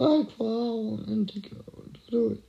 I fall Indigo, go. Do it.